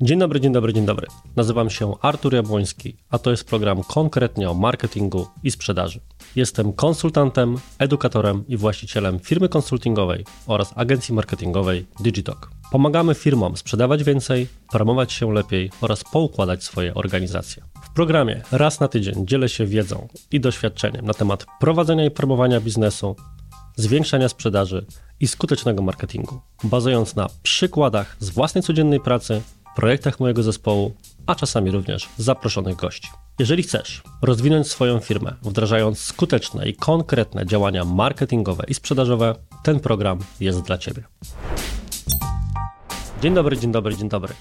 Dzień dobry, dzień dobry, dzień dobry. Nazywam się Artur Jabłoński, a to jest program konkretnie o marketingu i sprzedaży. Jestem konsultantem, edukatorem i właścicielem firmy konsultingowej oraz agencji marketingowej Digitalk. Pomagamy firmom sprzedawać więcej, promować się lepiej oraz poukładać swoje organizacje. W programie raz na tydzień dzielę się wiedzą i doświadczeniem na temat prowadzenia i promowania biznesu, zwiększania sprzedaży i skutecznego marketingu, bazując na przykładach z własnej codziennej pracy projektach mojego zespołu, a czasami również zaproszonych gości. Jeżeli chcesz rozwinąć swoją firmę, wdrażając skuteczne i konkretne działania marketingowe i sprzedażowe, ten program jest dla Ciebie. Dzień dobry, dzień dobry, dzień dobry.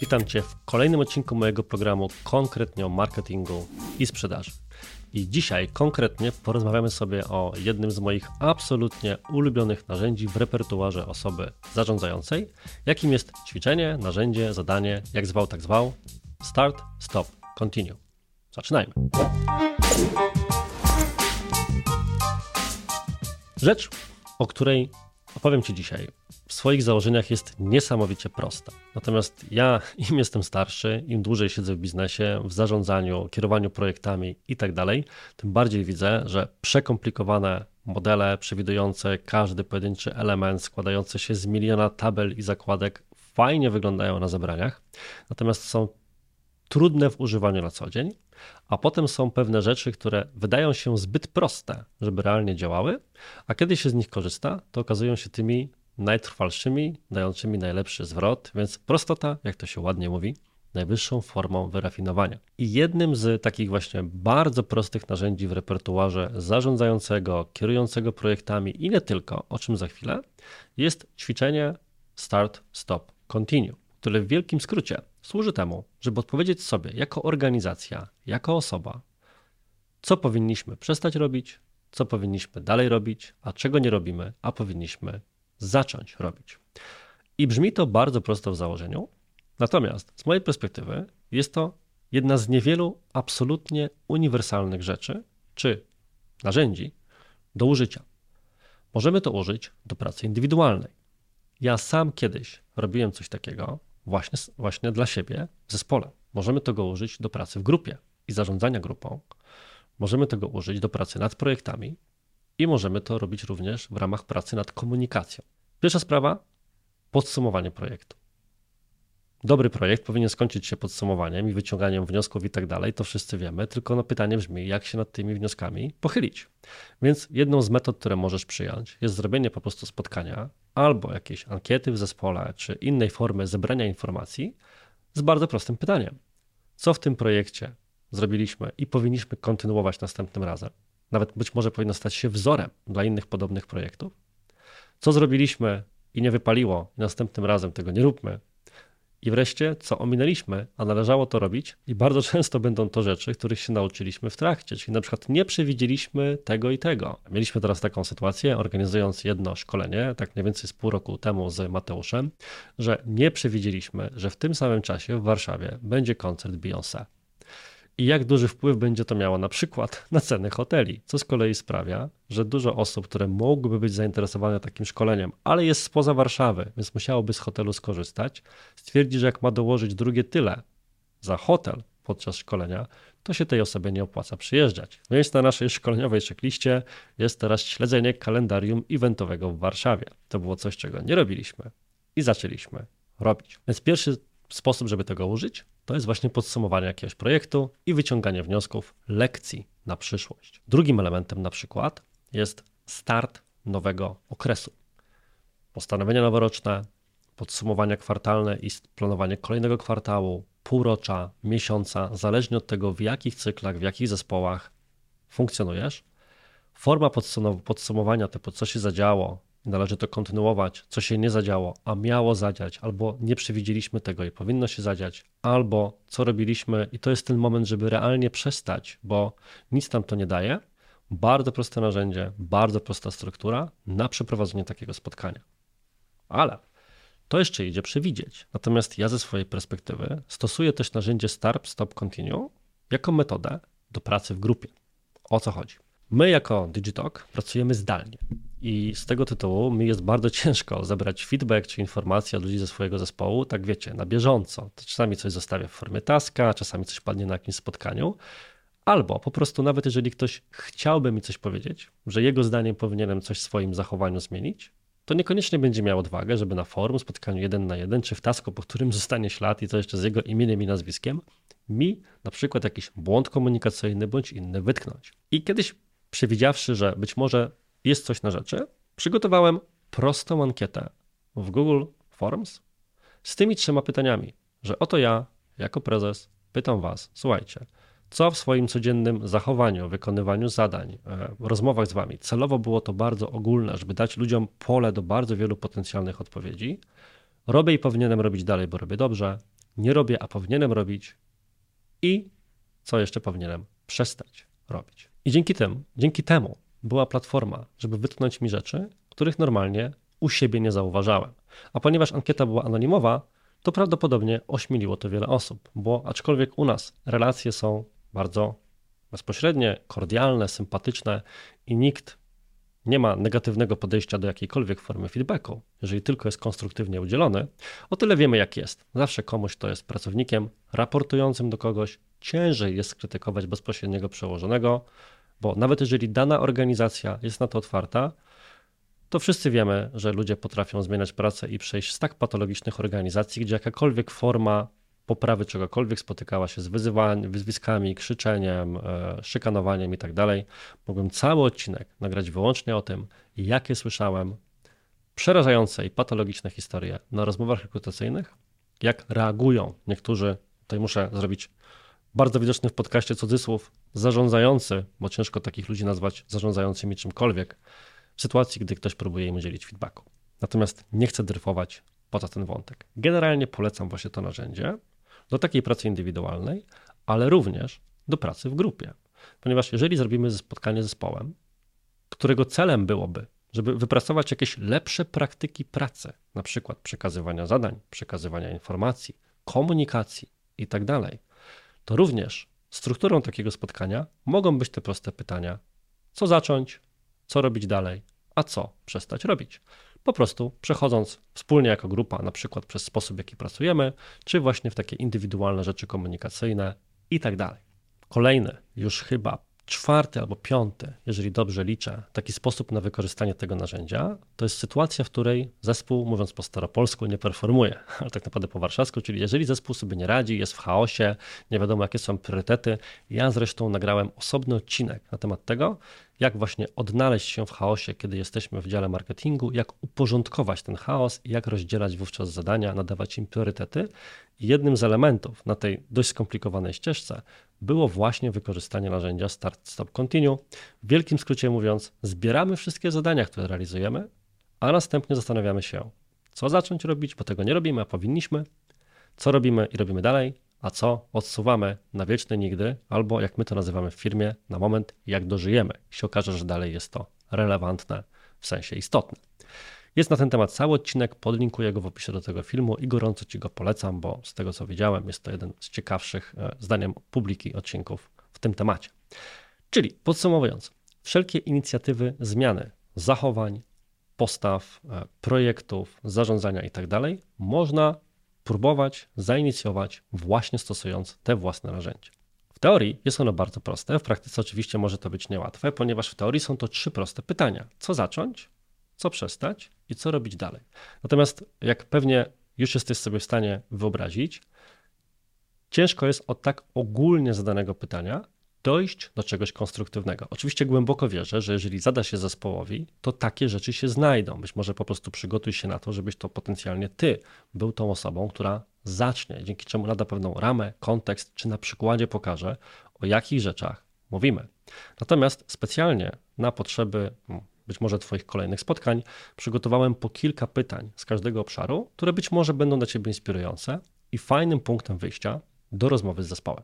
Witam Cię w kolejnym odcinku mojego programu konkretnie o marketingu i sprzedaży. I dzisiaj konkretnie porozmawiamy sobie o jednym z moich absolutnie ulubionych narzędzi w repertuarze osoby zarządzającej, jakim jest ćwiczenie, narzędzie, zadanie, jak zwał, tak zwał. Start, stop, continue. Zaczynajmy. Rzecz, o której opowiem Ci dzisiaj, w swoich założeniach jest niesamowicie prosta. Natomiast ja, im jestem starszy, im dłużej siedzę w biznesie, w zarządzaniu, kierowaniu projektami i tak tym bardziej widzę, że przekomplikowane modele przewidujące każdy pojedynczy element, składające się z miliona tabel i zakładek, fajnie wyglądają na zebraniach, natomiast są trudne w używaniu na co dzień, a potem są pewne rzeczy, które wydają się zbyt proste, żeby realnie działały, a kiedy się z nich korzysta, to okazują się tymi najtrwalszymi, dającymi najlepszy zwrot, więc prostota, jak to się ładnie mówi, najwyższą formą wyrafinowania. I jednym z takich właśnie bardzo prostych narzędzi w repertuarze zarządzającego, kierującego projektami i nie tylko, o czym za chwilę, jest ćwiczenie Start, Stop, Continue, które w wielkim skrócie służy temu, żeby odpowiedzieć sobie jako organizacja, jako osoba, co powinniśmy przestać robić, co powinniśmy dalej robić, a czego nie robimy, a powinniśmy zacząć robić. I brzmi to bardzo prosto w założeniu, natomiast z mojej perspektywy jest to jedna z niewielu absolutnie uniwersalnych rzeczy czy narzędzi do użycia. Możemy to użyć do pracy indywidualnej. Ja sam kiedyś robiłem coś takiego właśnie, właśnie dla siebie w zespole. Możemy tego użyć do pracy w grupie i zarządzania grupą. Możemy tego użyć do pracy nad projektami, i możemy to robić również w ramach pracy nad komunikacją. Pierwsza sprawa podsumowanie projektu. Dobry projekt powinien skończyć się podsumowaniem i wyciąganiem wniosków i tak dalej, to wszyscy wiemy, tylko no pytanie brzmi, jak się nad tymi wnioskami pochylić. Więc jedną z metod, które możesz przyjąć, jest zrobienie po prostu spotkania albo jakiejś ankiety w zespole, czy innej formy zebrania informacji z bardzo prostym pytaniem. Co w tym projekcie zrobiliśmy i powinniśmy kontynuować następnym razem? nawet być może powinno stać się wzorem dla innych podobnych projektów. Co zrobiliśmy i nie wypaliło, i następnym razem tego nie róbmy. I wreszcie, co ominęliśmy, a należało to robić, i bardzo często będą to rzeczy, których się nauczyliśmy w trakcie, czyli na przykład nie przewidzieliśmy tego i tego. Mieliśmy teraz taką sytuację, organizując jedno szkolenie, tak mniej więcej z pół roku temu z Mateuszem, że nie przewidzieliśmy, że w tym samym czasie w Warszawie będzie koncert Beyoncé i jak duży wpływ będzie to miało na przykład na ceny hoteli, co z kolei sprawia, że dużo osób, które mogłyby być zainteresowane takim szkoleniem, ale jest spoza Warszawy, więc musiałoby z hotelu skorzystać, stwierdzi, że jak ma dołożyć drugie tyle za hotel podczas szkolenia, to się tej osobie nie opłaca przyjeżdżać. Więc na naszej szkoleniowej checkliście jest teraz śledzenie kalendarium eventowego w Warszawie. To było coś, czego nie robiliśmy i zaczęliśmy robić. Więc pierwszy sposób, żeby tego użyć, to jest właśnie podsumowanie jakiegoś projektu i wyciąganie wniosków, lekcji na przyszłość. Drugim elementem na przykład jest start nowego okresu. Postanowienia noworoczne, podsumowania kwartalne i planowanie kolejnego kwartału, półrocza, miesiąca, zależnie od tego, w jakich cyklach, w jakich zespołach funkcjonujesz. Forma podsumowania typu co się zadziało, należy to kontynuować, co się nie zadziało, a miało zadziać, albo nie przewidzieliśmy tego i powinno się zadziać, albo co robiliśmy i to jest ten moment, żeby realnie przestać, bo nic nam to nie daje. Bardzo proste narzędzie, bardzo prosta struktura na przeprowadzenie takiego spotkania. Ale to jeszcze idzie przewidzieć. Natomiast ja ze swojej perspektywy stosuję też narzędzie Start, Stop, Continue jako metodę do pracy w grupie. O co chodzi? My jako Digitalk pracujemy zdalnie I z tego tytułu mi jest bardzo ciężko zebrać feedback czy informacje od ludzi ze swojego zespołu, tak wiecie, na bieżąco. Czasami coś zostawię w formie taska, czasami coś padnie na jakimś spotkaniu, albo po prostu nawet jeżeli ktoś chciałby mi coś powiedzieć, że jego zdaniem powinienem coś w swoim zachowaniu zmienić, to niekoniecznie będzie miał odwagę, żeby na forum, spotkaniu jeden na jeden, czy w tasku, po którym zostanie ślad i to jeszcze z jego imieniem i nazwiskiem, mi na przykład jakiś błąd komunikacyjny bądź inny wytknąć. I kiedyś przewidziawszy, że być może jest coś na rzeczy, przygotowałem prostą ankietę w Google Forms z tymi trzema pytaniami, że oto ja, jako prezes, pytam Was, słuchajcie, co w swoim codziennym zachowaniu, wykonywaniu zadań, e, rozmowach z Wami, celowo było to bardzo ogólne, żeby dać ludziom pole do bardzo wielu potencjalnych odpowiedzi. Robię i powinienem robić dalej, bo robię dobrze. Nie robię, a powinienem robić. I co jeszcze powinienem przestać robić. I dzięki temu, dzięki temu była platforma, żeby wytknąć mi rzeczy, których normalnie u siebie nie zauważałem. A ponieważ ankieta była anonimowa, to prawdopodobnie ośmieliło to wiele osób, bo aczkolwiek u nas relacje są bardzo bezpośrednie, kordialne, sympatyczne i nikt nie ma negatywnego podejścia do jakiejkolwiek formy feedbacku, jeżeli tylko jest konstruktywnie udzielony, o tyle wiemy jak jest. Zawsze komuś, kto jest pracownikiem raportującym do kogoś, ciężej jest skrytykować bezpośredniego przełożonego, bo nawet jeżeli dana organizacja jest na to otwarta, to wszyscy wiemy, że ludzie potrafią zmieniać pracę i przejść z tak patologicznych organizacji, gdzie jakakolwiek forma poprawy czegokolwiek spotykała się z wyzwiskami, krzyczeniem, e, szykanowaniem i tak dalej. Mogłem cały odcinek nagrać wyłącznie o tym, jakie słyszałem przerażające i patologiczne historie na rozmowach rekrutacyjnych, jak reagują niektórzy, tutaj muszę zrobić bardzo widoczny w podcaście cudzysłów, zarządzający, bo ciężko takich ludzi nazwać zarządzającymi czymkolwiek, w sytuacji, gdy ktoś próbuje im udzielić feedbacku. Natomiast nie chcę dryfować poza ten wątek. Generalnie polecam właśnie to narzędzie do takiej pracy indywidualnej, ale również do pracy w grupie. Ponieważ jeżeli zrobimy spotkanie z zespołem, którego celem byłoby, żeby wypracować jakieś lepsze praktyki pracy, na przykład przekazywania zadań, przekazywania informacji, komunikacji itd., tak to również strukturą takiego spotkania mogą być te proste pytania: co zacząć, co robić dalej, a co przestać robić. Po prostu przechodząc wspólnie jako grupa, na przykład przez sposób, w jaki pracujemy, czy właśnie w takie indywidualne rzeczy komunikacyjne i tak dalej. Kolejny, już chyba czwarty albo piąty, jeżeli dobrze liczę, taki sposób na wykorzystanie tego narzędzia, to jest sytuacja, w której zespół, mówiąc po staropolsku, nie performuje, ale tak naprawdę po warszawsku, czyli jeżeli zespół sobie nie radzi, jest w chaosie, nie wiadomo jakie są priorytety. Ja zresztą nagrałem osobny odcinek na temat tego, jak właśnie odnaleźć się w chaosie, kiedy jesteśmy w dziale marketingu, jak uporządkować ten chaos i jak rozdzielać wówczas zadania, nadawać im priorytety. I jednym z elementów na tej dość skomplikowanej ścieżce było właśnie wykorzystanie narzędzia Start Stop Continue. W wielkim skrócie mówiąc, zbieramy wszystkie zadania, które realizujemy, a następnie zastanawiamy się, co zacząć robić, bo tego nie robimy, a powinniśmy, co robimy i robimy dalej, a co odsuwamy na wieczne nigdy, albo jak my to nazywamy w firmie, na moment, jak dożyjemy. Się okaże, że dalej jest to relevantne, w sensie istotne. Jest na ten temat cały odcinek, podlinkuję go w opisie do tego filmu i gorąco Ci go polecam, bo z tego co widziałem, jest to jeden z ciekawszych, e, zdaniem publiki, odcinków w tym temacie. Czyli podsumowując, wszelkie inicjatywy zmiany zachowań, postaw, e, projektów, zarządzania itd. Tak można próbować zainicjować właśnie stosując te własne narzędzia. W teorii jest ono bardzo proste, w praktyce oczywiście może to być niełatwe, ponieważ w teorii są to trzy proste pytania: co zacząć, co przestać i co robić dalej. Natomiast, jak pewnie już jesteś sobie w stanie wyobrazić, ciężko jest od tak ogólnie zadanego pytania dojść do czegoś konstruktywnego. Oczywiście głęboko wierzę, że jeżeli zada się zespołowi, to takie rzeczy się znajdą. Być może po prostu przygotuj się na to, żebyś to potencjalnie ty był tą osobą, która zacznie, dzięki czemu nada pewną ramę, kontekst, czy na przykładzie pokaże, o jakich rzeczach mówimy. Natomiast specjalnie na potrzeby hmm, być może Twoich kolejnych spotkań, przygotowałem po kilka pytań z każdego obszaru, które być może będą dla Ciebie inspirujące i fajnym punktem wyjścia do rozmowy z zespołem.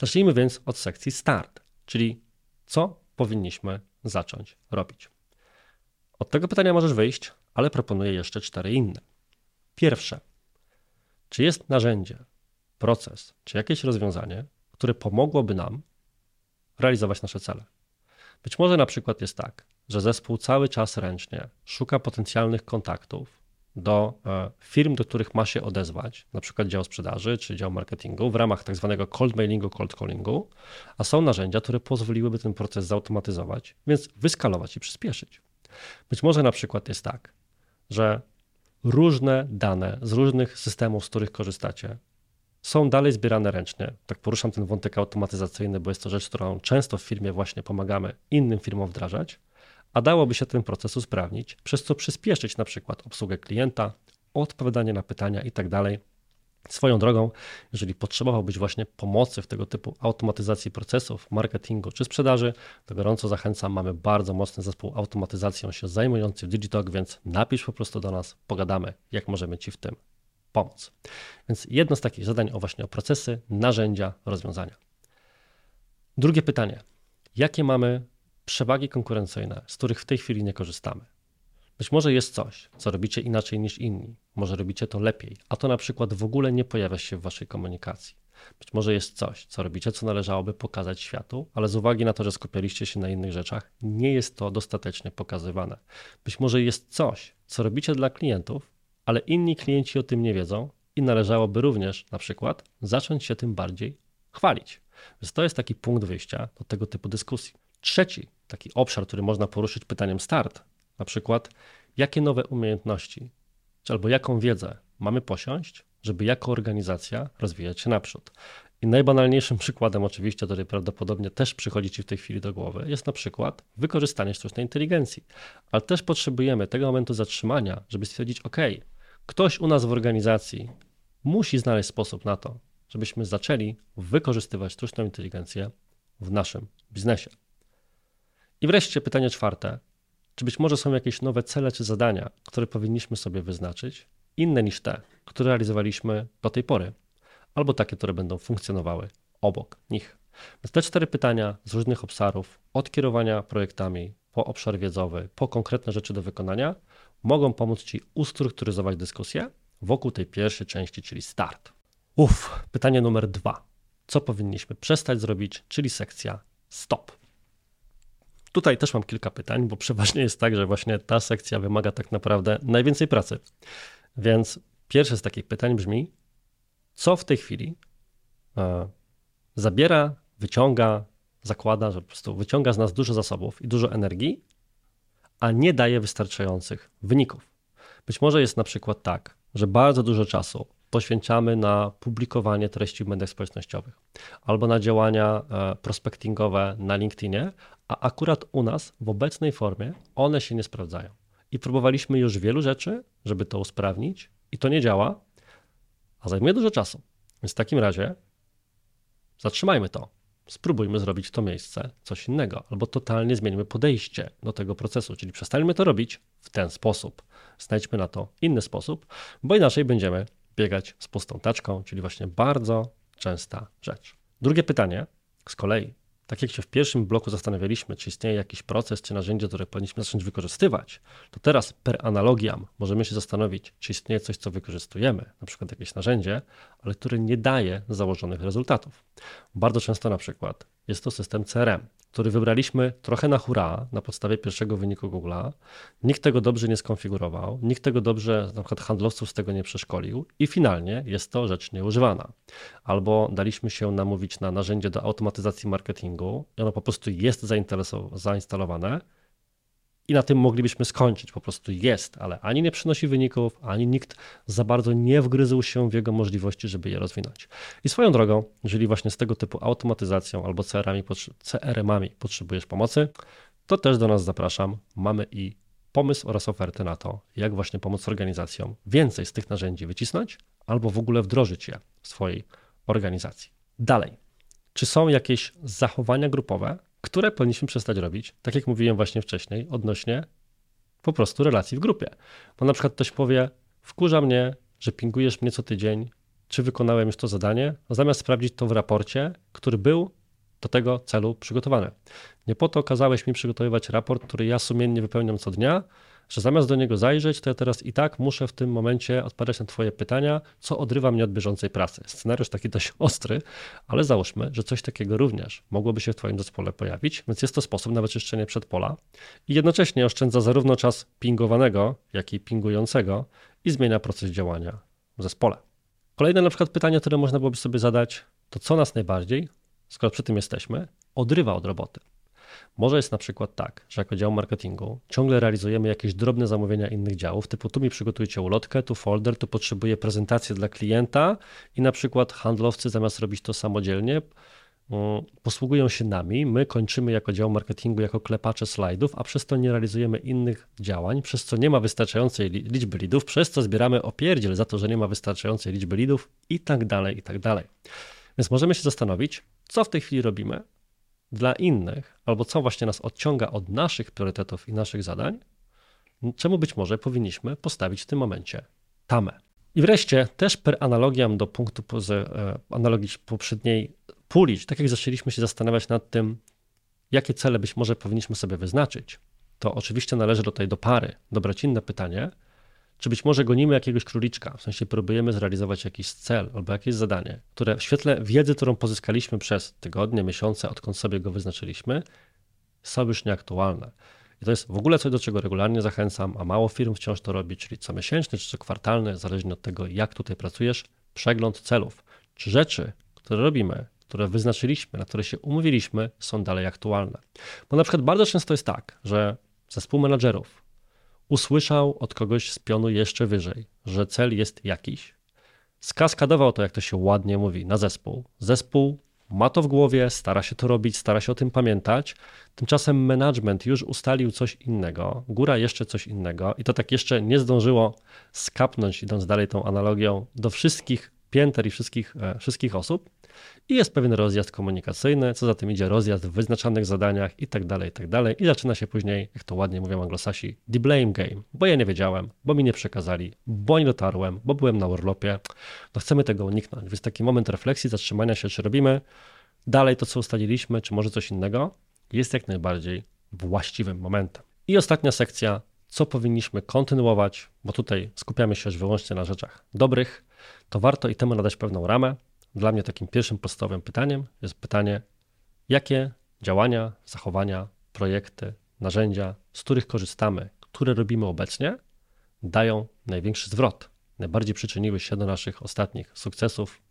Zacznijmy więc od sekcji start, czyli co powinniśmy zacząć robić. Od tego pytania możesz wyjść, ale proponuję jeszcze cztery inne. Pierwsze, czy jest narzędzie, proces, czy jakieś rozwiązanie, które pomogłoby nam realizować nasze cele? Być może na przykład jest tak, że zespół cały czas ręcznie szuka potencjalnych kontaktów do e, firm, do których ma się odezwać, na przykład dział sprzedaży czy dział marketingu w ramach tak zwanego cold mailingu, cold callingu, a są narzędzia, które pozwoliłyby ten proces zautomatyzować, więc wyskalować i przyspieszyć. Być może na przykład jest tak, że różne dane z różnych systemów, z których korzystacie, są dalej zbierane ręcznie. Tak poruszam ten wątek automatyzacyjny, bo jest to rzecz, którą często w firmie właśnie pomagamy innym firmom wdrażać, a dałoby się ten proces usprawnić, przez co przyspieszyć na przykład obsługę klienta, odpowiadanie na pytania itd. Tak Swoją drogą, jeżeli potrzebowałbyś właśnie pomocy w tego typu automatyzacji procesów, marketingu czy sprzedaży, to gorąco zachęcam. Mamy bardzo mocny zespół automatyzacją się zajmujący w Digitalk, więc napisz po prostu do nas, pogadamy, jak możemy Ci w tym pomóc. Więc jedno z takich zadań o właśnie o procesy, narzędzia, rozwiązania. Drugie pytanie. Jakie mamy przewagi konkurencyjne, z których w tej chwili nie korzystamy? Być może jest coś, co robicie inaczej niż inni, może robicie to lepiej, a to na przykład w ogóle nie pojawia się w waszej komunikacji. Być może jest coś, co robicie, co należałoby pokazać światu, ale z uwagi na to, że skupialiście się na innych rzeczach, nie jest to dostatecznie pokazywane. Być może jest coś, co robicie dla klientów, ale inni klienci o tym nie wiedzą i należałoby również na przykład zacząć się tym bardziej chwalić. Więc to jest taki punkt wyjścia do tego typu dyskusji. Trzeci taki obszar, który można poruszyć pytaniem start, na przykład jakie nowe umiejętności albo jaką wiedzę mamy posiąść, żeby jako organizacja rozwijać się naprzód. I najbanalniejszym przykładem, oczywiście, który prawdopodobnie też przychodzi Ci w tej chwili do głowy, jest na przykład wykorzystanie sztucznej inteligencji. Ale też potrzebujemy tego momentu zatrzymania, żeby stwierdzić, OK, ktoś u nas w organizacji musi znaleźć sposób na to, żebyśmy zaczęli wykorzystywać sztuczną inteligencję w naszym biznesie. I wreszcie pytanie czwarte. Czy być może są jakieś nowe cele czy zadania, które powinniśmy sobie wyznaczyć, inne niż te, które realizowaliśmy do tej pory, albo takie, które będą funkcjonowały obok nich? Więc te cztery pytania z różnych obszarów, od kierowania projektami po obszar wiedzowy, po konkretne rzeczy do wykonania, mogą pomóc Ci ustrukturyzować dyskusję wokół tej pierwszej części, czyli start. Uff, pytanie numer dwa. Co powinniśmy przestać zrobić, czyli sekcja stop. Tutaj też mam kilka pytań, bo przeważnie jest tak, że właśnie ta sekcja wymaga tak naprawdę najwięcej pracy. Więc pierwsze z takich pytań brzmi: co w tej chwili e, zabiera, wyciąga, zakłada, że po prostu wyciąga z nas dużo zasobów i dużo energii, a nie daje wystarczających wyników. Być może jest na przykład tak, że bardzo dużo czasu poświęcamy na publikowanie treści w mediach społecznościowych albo na działania e, prospectingowe na LinkedInie, a akurat u nas w obecnej formie one się nie sprawdzają. I próbowaliśmy już wielu rzeczy, żeby to usprawnić, i to nie działa, a zajmuje dużo czasu. Więc w takim razie zatrzymajmy to. Spróbujmy zrobić w to miejsce coś innego, albo totalnie zmieńmy podejście do tego procesu, czyli przestańmy to robić w ten sposób. Znajdźmy na to inny sposób, bo inaczej będziemy biegać z pustą taczką, czyli właśnie bardzo częsta rzecz. Drugie pytanie z kolei tak jak się w pierwszym bloku zastanawialiśmy, czy istnieje jakiś proces czy narzędzie, które powinniśmy zacząć wykorzystywać, to teraz per analogiam możemy się zastanowić, czy istnieje coś, co wykorzystujemy, na przykład jakieś narzędzie, ale które nie daje założonych rezultatów. Bardzo często na przykład jest to system CRM, który wybraliśmy trochę na hura na podstawie pierwszego wyniku Google'a. Nikt tego dobrze nie skonfigurował, nikt tego dobrze, na przykład handlowców z tego nie przeszkolił i finalnie jest to rzecz nieużywana. Albo daliśmy się namówić na narzędzie do automatyzacji marketingu i ono po prostu jest zainstalowane, i na tym moglibyśmy skończyć. Po prostu jest, ale ani nie przynosi wyników, ani nikt za bardzo nie wgryzł się w jego możliwości, żeby je rozwinąć. I swoją drogą, jeżeli właśnie z tego typu automatyzacją albo CRM-ami, CRM-ami potrzebujesz pomocy, to też do nas zapraszam. Mamy i pomysł oraz ofertę na to, jak właśnie pomóc organizacjom więcej z tych narzędzi wycisnąć albo w ogóle wdrożyć je w swojej organizacji. Dalej, czy są jakieś zachowania grupowe, które powinniśmy przestać robić, tak jak mówiłem właśnie wcześniej, odnośnie po prostu relacji w grupie. Bo na przykład ktoś powie, wkurza mnie, że pingujesz mnie co tydzień, czy wykonałem już to zadanie, zamiast sprawdzić to w raporcie, który był do tego celu przygotowany. Nie po to kazałeś mi przygotowywać raport, który ja sumiennie wypełniam co dnia, że zamiast do niego zajrzeć, to ja teraz i tak muszę w tym momencie odpowiadać na Twoje pytania, co odrywa mnie od bieżącej pracy. Scenariusz taki dość ostry, ale załóżmy, że coś takiego również mogłoby się w Twoim zespole pojawić, więc jest to sposób na wyczyszczenie przedpola i jednocześnie oszczędza zarówno czas pingowanego, jak i pingującego i zmienia proces działania w zespole. Kolejne na przykład pytanie, które można byłoby sobie zadać, to co nas najbardziej, skoro przy tym jesteśmy, odrywa od roboty. Może jest na przykład tak, że jako dział marketingu ciągle realizujemy jakieś drobne zamówienia innych działów, typu tu mi przygotujcie ulotkę, tu folder, tu potrzebuję prezentację dla klienta i na przykład handlowcy zamiast robić to samodzielnie, mm, posługują się nami, my kończymy jako dział marketingu, jako klepacze slajdów, a przez to nie realizujemy innych działań, przez co nie ma wystarczającej liczby lidów, przez co zbieramy opierdziel za to, że nie ma wystarczającej liczby lidów i tak dalej, i tak dalej. Więc możemy się zastanowić, co w tej chwili robimy, dla innych, albo co właśnie nas odciąga od naszych priorytetów i naszych zadań, czemu być może powinniśmy postawić w tym momencie tamę. I wreszcie, też per analogiam do punktu z e, analogii poprzedniej, pulić, tak jak zaczęliśmy się zastanawiać nad tym, jakie cele być może powinniśmy sobie wyznaczyć, to oczywiście należy tutaj do pary dobrać inne pytanie, czy być może gonimy jakiegoś króliczka, w sensie próbujemy zrealizować jakiś cel albo jakieś zadanie, które w świetle wiedzy, którą pozyskaliśmy przez tygodnie, miesiące, odkąd sobie go wyznaczyliśmy, są już nieaktualne. I to jest w ogóle coś, do czego regularnie zachęcam, a mało firm wciąż to robi, czyli co miesięczny czy co kwartalny, zależnie od tego, jak tutaj pracujesz, przegląd celów. Czy rzeczy, które robimy, które wyznaczyliśmy, na które się umówiliśmy, są dalej aktualne. Bo na przykład bardzo często jest tak, że zespół menadżerów usłyszał od kogoś z pionu jeszcze wyżej, że cel jest jakiś, skaskadował to, jak to się ładnie mówi, na zespół. Zespół ma to w głowie, stara się to robić, stara się o tym pamiętać. Tymczasem management już ustalił coś innego, góra jeszcze coś innego, i to tak jeszcze nie zdążyło skapnąć, idąc dalej tą analogią, do wszystkich pięter i wszystkich, e, wszystkich osób i jest pewien rozjazd komunikacyjny, co za tym idzie rozjazd w wyznaczonych zadaniach i tak dalej, i tak dalej. I zaczyna się później, jak to ładnie mówią anglosasi, the blame game, bo ja nie wiedziałem, bo mi nie przekazali, bo nie dotarłem, bo byłem na urlopie. No chcemy tego uniknąć, więc taki moment refleksji, zatrzymania się, czy robimy dalej to, co ustaliliśmy, czy może coś innego, jest jak najbardziej właściwym momentem. I ostatnia sekcja, co powinniśmy kontynuować, bo tutaj skupiamy się już wyłącznie na rzeczach dobrych, to warto i temu nadać pewną ramę, dla mnie takim pierwszym podstawowym pytaniem jest pytanie, jakie działania, zachowania, projekty, narzędzia, z których korzystamy, które robimy obecnie, dają największy zwrot, najbardziej przyczyniły się do naszych ostatnich sukcesów,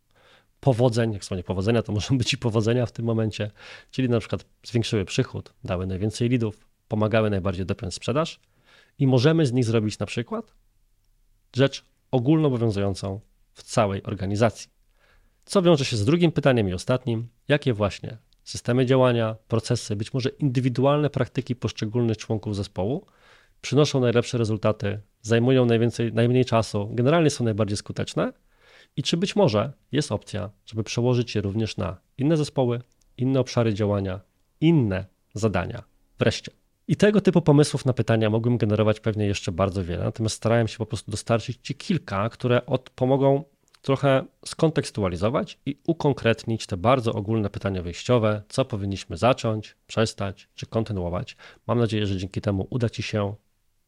powodzeń, jak słowo powodzenia, to mogą być i powodzenia w tym momencie, czyli na przykład zwiększyły przychód, dały najwięcej lidów, pomagały najbardziej dopiąć sprzedaż i możemy z nich zrobić na przykład rzecz ogólnoobowiązującą w całej organizacji co wiąże się z drugim pytaniem i ostatnim, jakie właśnie systemy działania, procesy, być może indywidualne praktyki poszczególnych członków zespołu przynoszą najlepsze rezultaty, zajmują najwięcej, najmniej czasu, generalnie są najbardziej skuteczne i czy być może jest opcja, żeby przełożyć je również na inne zespoły, inne obszary działania, inne zadania. Wreszcie. I tego typu pomysłów na pytania mogłem generować pewnie jeszcze bardzo wiele, natomiast starałem się po prostu dostarczyć Ci kilka, które od, pomogą trochę skontekstualizować i ukonkretnić te bardzo ogólne pytania wyjściowe, co powinniśmy zacząć, przestać czy kontynuować. Mam nadzieję, że dzięki temu uda Ci się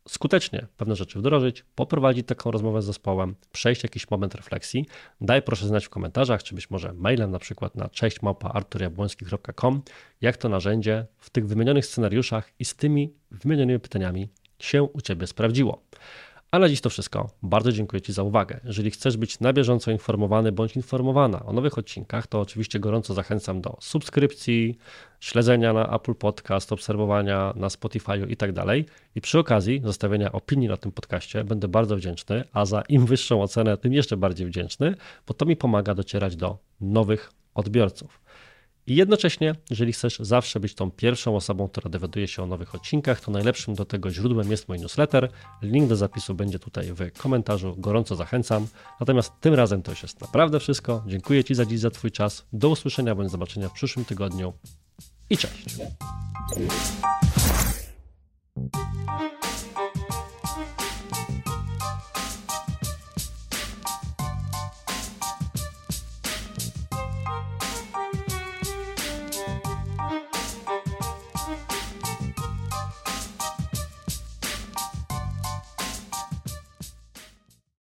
skutecznie pewne rzeczy wdrożyć, poprowadzić taką rozmowę z zespołem, przejść jakiś moment refleksji. Daj proszę znać w komentarzach, czy być może mailem na przykład na cześćmałpa.arturjabłoński.com, jak to narzędzie w tych wymienionych scenariuszach i z tymi wymienionymi pytaniami się u Ciebie sprawdziło. A na dziś to wszystko. Bardzo dziękuję Ci za uwagę. Jeżeli chcesz być na bieżąco informowany bądź informowana o nowych odcinkach, to oczywiście gorąco zachęcam do subskrypcji, śledzenia na Apple Podcast, obserwowania na Spotify i tak dalej. I przy okazji zostawienia opinii na tym podcaście będę bardzo wdzięczny, a za im wyższą ocenę, tym jeszcze bardziej wdzięczny, bo to mi pomaga docierać do nowych odbiorców. I jednocześnie, jeżeli chcesz zawsze być tą pierwszą osobą, która dowiaduje się o nowych odcinkach, to najlepszym do tego źródłem jest mój newsletter. Link do zapisu będzie tutaj w komentarzu, gorąco zachęcam. Natomiast tym razem to już jest naprawdę wszystko. Dziękuję Ci za dziś, za Twój czas. Do usłyszenia bądź zobaczenia w przyszłym tygodniu i cześć.